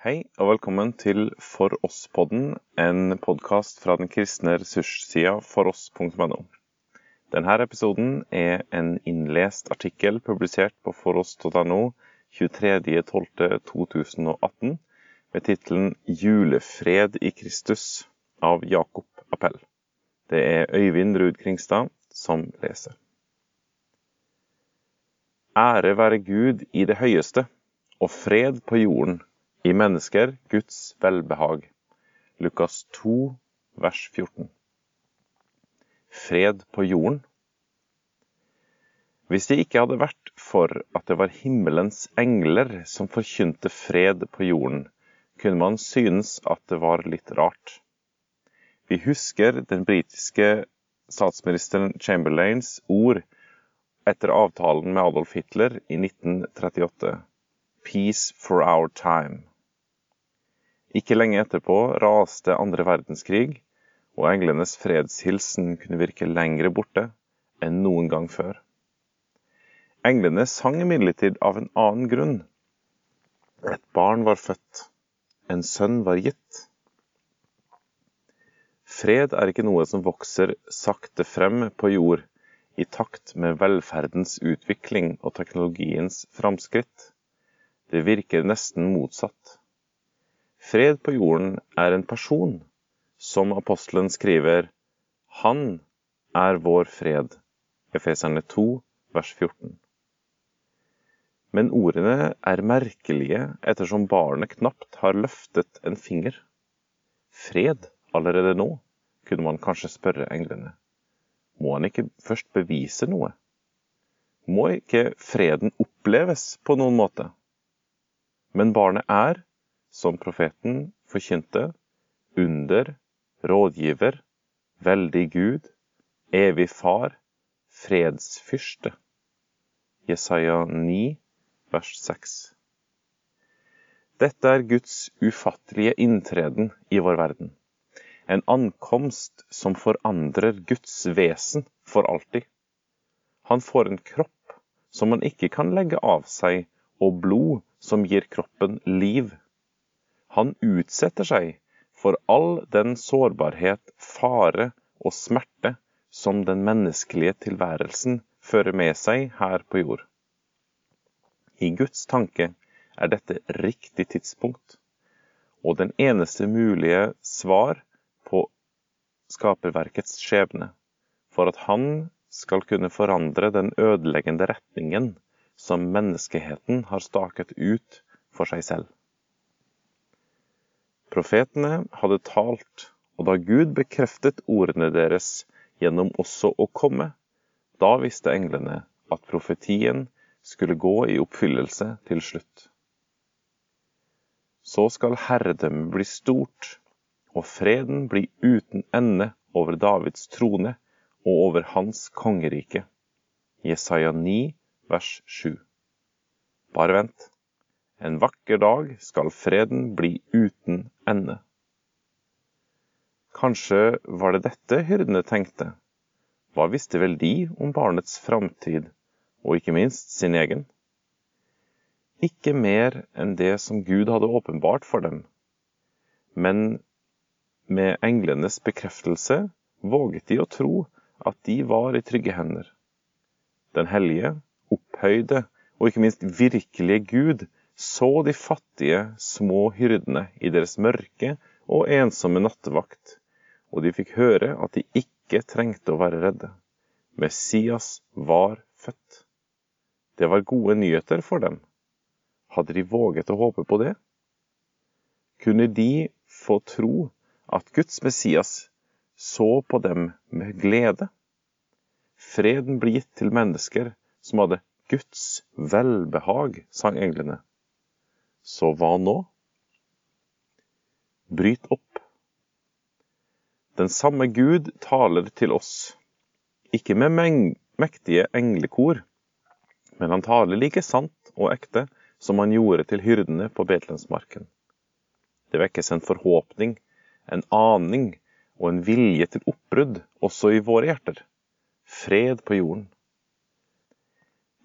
Hei og velkommen til For oss-podden, en podkast fra den kristne ressurssida foross.no. Denne episoden er en innlest artikkel publisert på foross.no 23.12.2018 med tittelen 'Julefred i Kristus' av Jakob Appell. Det er Øyvind Ruud Kringstad som leser. Ære være Gud i det høyeste, og fred på jorden i mennesker Guds velbehag. Lukas 2, vers 14. Fred på jorden. Hvis det ikke hadde vært for at det var himmelens engler som forkynte fred på jorden, kunne man synes at det var litt rart. Vi husker den britiske statsministeren Chamberlains ord etter avtalen med Adolf Hitler i 1938. Peace for our time. Ikke lenge etterpå raste andre verdenskrig, og englenes fredshilsen kunne virke lengre borte enn noen gang før. Englene sang imidlertid av en annen grunn. Et barn var født, en sønn var gitt. Fred er ikke noe som vokser sakte frem på jord i takt med velferdens utvikling og teknologiens framskritt. Det virker nesten motsatt. Fred på jorden er en person, som apostelen skriver, Han er vår fred. Efeserne 2, vers 14. Men ordene er merkelige ettersom barnet knapt har løftet en finger. Fred allerede nå, kunne man kanskje spørre englene. Må han ikke først bevise noe? Må ikke freden oppleves på noen måte? Men barnet er, som profeten forkynte, under, rådgiver, veldig Gud, evig Far, fredsfyrste. Jesaja 9, vers 6. Dette er Guds ufattelige inntreden i vår verden. En ankomst som forandrer Guds vesen for alltid. Han får en kropp som han ikke kan legge av seg, og blod som gir kroppen liv. Han utsetter seg for all den sårbarhet, fare og smerte som den menneskelige tilværelsen fører med seg her på jord. I Guds tanke er dette riktig tidspunkt, og den eneste mulige svar på skaperverkets skjebne, for at han skal kunne forandre den ødeleggende retningen som menneskeheten har staket ut for seg selv. Profetene hadde talt, og da Gud bekreftet ordene deres gjennom også å komme, da visste englene at profetien skulle gå i oppfyllelse til slutt. Så skal herredømmet bli stort, og freden bli uten ende over Davids trone og over hans kongerike. Jesaja 9, vers 7. Bare vent. En vakker dag skal freden bli uten ende. Kanskje var det dette hyrdene tenkte. Hva visste vel de om barnets framtid, og ikke minst sin egen? Ikke mer enn det som Gud hadde åpenbart for dem. Men med englenes bekreftelse våget de å tro at de var i trygge hender. Den hellige, opphøyde og ikke minst virkelige Gud så de fattige, små hyrdene i deres mørke og ensomme nattevakt, og de fikk høre at de ikke trengte å være redde. Messias var født. Det var gode nyheter for dem. Hadde de våget å håpe på det? Kunne de få tro at Guds Messias så på dem med glede? Freden ble gitt til mennesker som hadde Guds velbehag, sang englene. Så hva nå? Bryt opp. Den samme Gud taler til oss, ikke med mektige englekor, men han taler like sant og ekte som han gjorde til hyrdene på Betlehemsmarken. Det vekkes en forhåpning, en aning og en vilje til oppbrudd også i våre hjerter. Fred på jorden.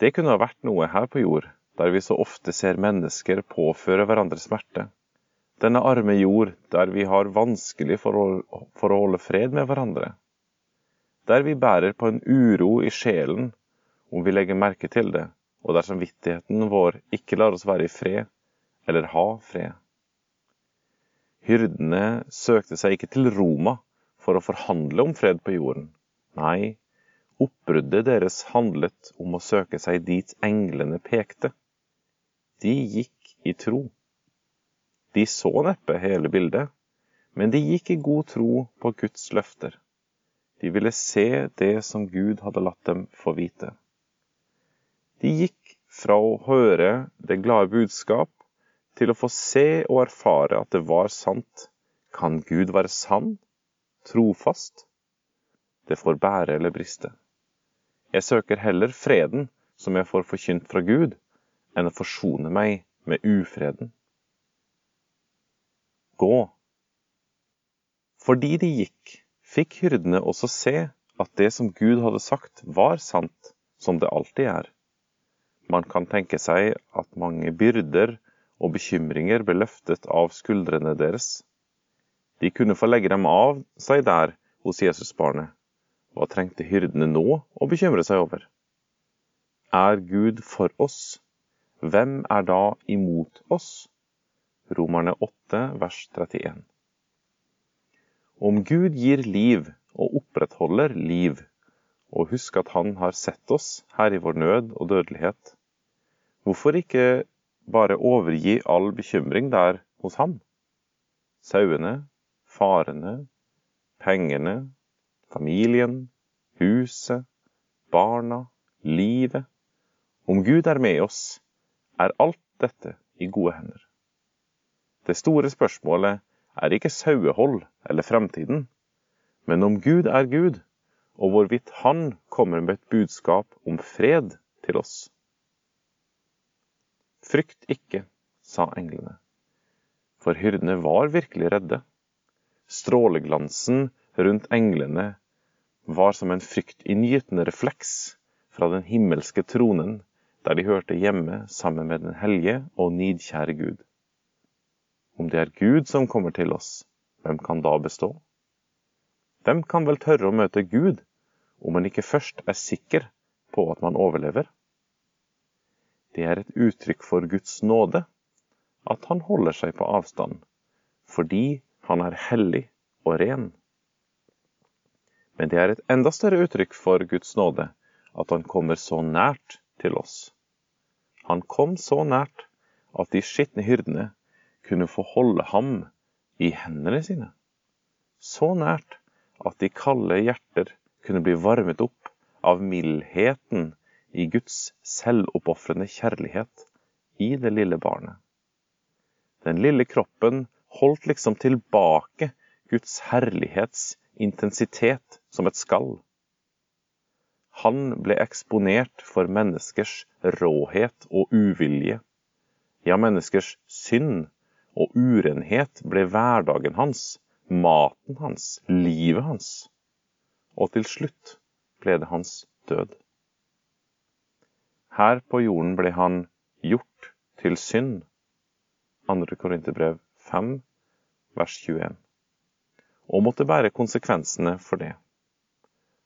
Det kunne ha vært noe her på jord der vi så ofte ser mennesker påføre hverandre smerte, denne arme jord der vi har vanskelig for å, for å holde fred med hverandre. Der vi bærer på en uro i sjelen om vi legger merke til det, og der samvittigheten vår ikke lar oss være i fred eller ha fred. Hyrdene søkte seg ikke til Roma for å forhandle om fred på jorden. Nei, oppbruddet deres handlet om å søke seg dit englene pekte. De gikk i tro. De så neppe hele bildet, men de gikk i god tro på Guds løfter. De ville se det som Gud hadde latt dem få vite. De gikk fra å høre det glade budskap til å få se og erfare at det var sant. Kan Gud være sann, trofast? Det får bære eller briste. Jeg søker heller freden som jeg får forkynt fra Gud, enn å forsone meg med ufreden. Gå. Fordi de gikk, fikk hyrdene også se at det som Gud hadde sagt, var sant, som det alltid er. Man kan tenke seg at mange byrder og bekymringer ble løftet av skuldrene deres. De kunne få legge dem av seg der hos Jesusbarnet. Hva trengte hyrdene nå å bekymre seg over? Er Gud for oss? Hvem er da imot oss? Romerne 8, vers 31. Om Gud gir liv og opprettholder liv, og husk at Han har sett oss her i vår nød og dødelighet, hvorfor ikke bare overgi all bekymring der hos ham. Sauene, farene, pengene, familien, huset, barna, livet. Om Gud er med oss, er alt dette i gode hender. Det store spørsmålet er ikke sauehold eller fremtiden, men om Gud er Gud, og hvorvidt Han kommer med et budskap om fred til oss. Frykt ikke, sa englene. For hyrdene var virkelig redde. Stråleglansen rundt englene var som en fryktinngytende refleks fra den himmelske tronen, der de hørte hjemme sammen med den hellige og nidkjære Gud. Om det er Gud som kommer til oss, hvem kan da bestå? Hvem kan vel tørre å møte Gud om man ikke først er sikker på at man overlever? Det er et uttrykk for Guds nåde at han holder seg på avstand, fordi han er hellig og ren. Men det er et enda større uttrykk for Guds nåde at han kommer så nært til oss. Han kom så nært at de skitne hyrdene kunne få holde ham i hendene sine. Så nært at de kalde hjerter kunne bli varmet opp av mildheten i Guds selvoppofrende kjærlighet i det lille barnet. Den lille kroppen holdt liksom tilbake Guds herlighets intensitet som et skall. Han ble eksponert for menneskers råhet og uvilje. Ja, menneskers synd og urenhet ble hverdagen hans, maten hans, livet hans. Og til slutt ble det hans død. Her på jorden ble han gjort til synd. 2. Korinterbrev 5, vers 21. Og måtte bære konsekvensene for det.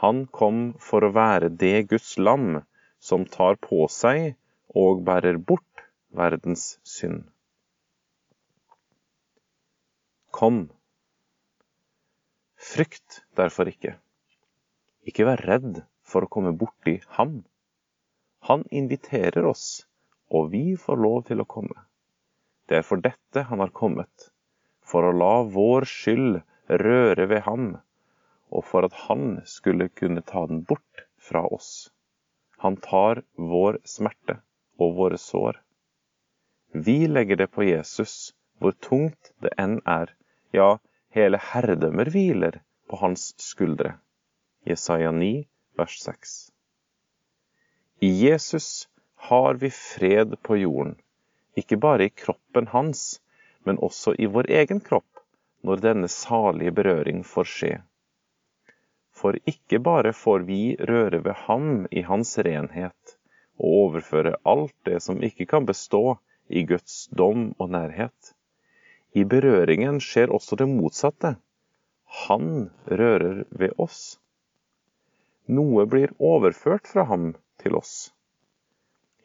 Han kom for å være det Guds lam som tar på seg og bærer bort verdens synd. Kom. Frykt derfor ikke. Ikke vær redd for å komme borti ham. Han inviterer oss, og vi får lov til å komme. Det er for dette han har kommet, for å la vår skyld røre ved ham, og for at han skulle kunne ta den bort fra oss. Han tar vår smerte og våre sår. Vi legger det på Jesus, hvor tungt det enn er, ja, hele herredømmer hviler på hans skuldre. Jesaja 9, vers 6. I Jesus har vi fred på jorden, ikke bare i kroppen hans, men også i vår egen kropp, når denne salige berøring får skje. For ikke bare får vi røre ved ham i hans renhet, og overføre alt det som ikke kan bestå, i Guds dom og nærhet. i berøringen skjer også det motsatte. Han rører ved oss. Noe blir overført fra ham til oss.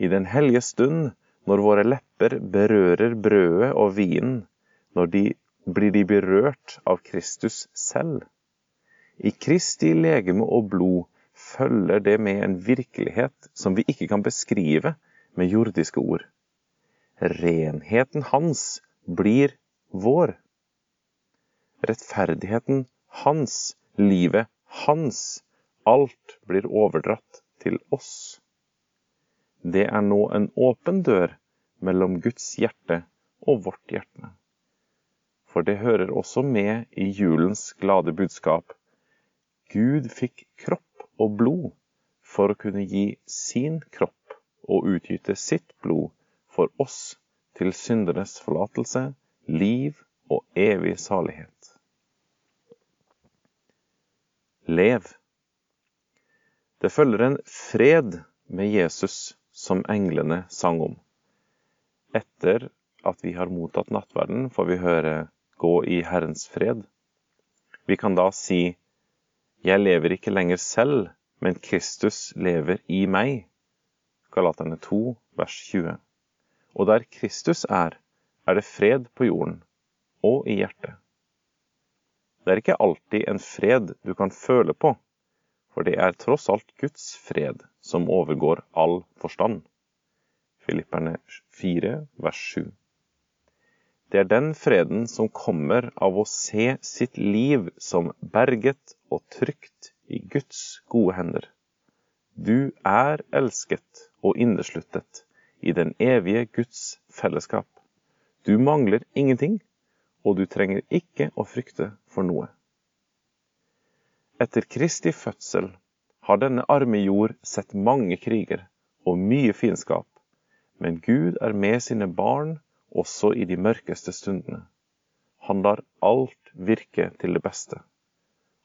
I den hellige stund, når våre lepper berører brødet og vinen, når de blir de berørt av Kristus selv. I Kristi legeme og blod følger det med en virkelighet som vi ikke kan beskrive med jordiske ord. Renheten hans blir vår. Rettferdigheten hans, livet hans, alt blir overdratt til oss. Det er nå en åpen dør mellom Guds hjerte og vårt hjerte. For det hører også med i julens glade budskap. Gud fikk kropp og blod for å kunne gi sin kropp og utgyte sitt blod for oss til syndernes forlatelse, liv og evig salighet. Lev. Det følger en fred med Jesus som englene sang om. Etter at vi har mottatt nattverden, får vi høre 'gå i Herrens fred'. Vi kan da si 'Jeg lever ikke lenger selv, men Kristus lever i meg'. Galaterne 2, vers 20. Og der Kristus er, er det fred på jorden og i hjertet. Det er ikke alltid en fred du kan føle på, for det er tross alt Guds fred som overgår all forstand. Filipperne 4, vers 7. Det er den freden som kommer av å se sitt liv som berget og trygt i Guds gode hender. Du er elsket og innesluttet i den evige Guds fellesskap. Du mangler ingenting, og du trenger ikke å frykte for noe. Etter Kristi fødsel har denne arme jord sett mange kriger og mye fiendskap, men Gud er med sine barn også i de mørkeste stundene. Han lar alt virke til det beste.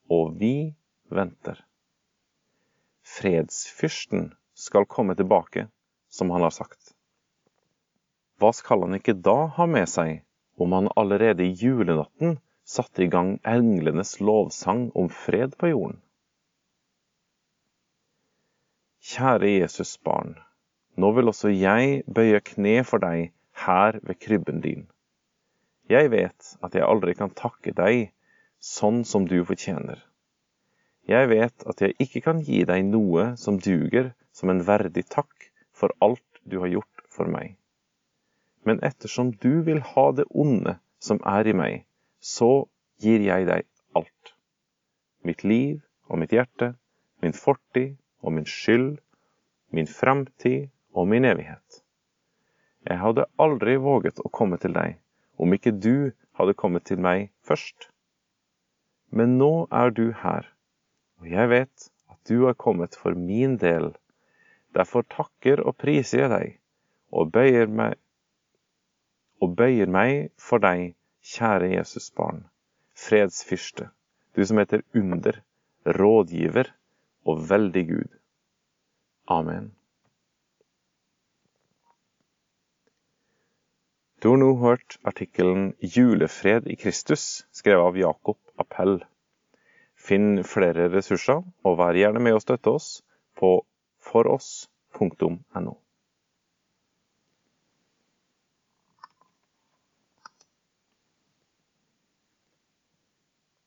Og vi venter. Fredsfyrsten skal komme tilbake, som han har sagt. Hva skal han ikke da ha med seg om han allerede i julenatten satte i gang englenes lovsang om fred på jorden. Kjære Jesus barn, nå vil også jeg bøye kne for deg her ved krybben din. Jeg vet at jeg aldri kan takke deg sånn som du fortjener. Jeg vet at jeg ikke kan gi deg noe som duger som en verdig takk for alt du har gjort for meg men ettersom du vil ha det onde som er i meg, så gir jeg deg alt. Mitt liv og mitt hjerte, min fortid og min skyld, min fremtid og min evighet. Jeg hadde aldri våget å komme til deg om ikke du hadde kommet til meg først. Men nå er du her, og jeg vet at du har kommet for min del. Derfor takker og priser jeg deg, og bøyer meg og bøyer meg for deg, kjære Jesusbarn, fredsfyrste, du som heter under, rådgiver og veldig Gud. Amen. Du har nå hørt artikkelen 'Julefred i Kristus', skrevet av Jakob Appell. Finn flere ressurser, og vær gjerne med å støtte oss på foross.no.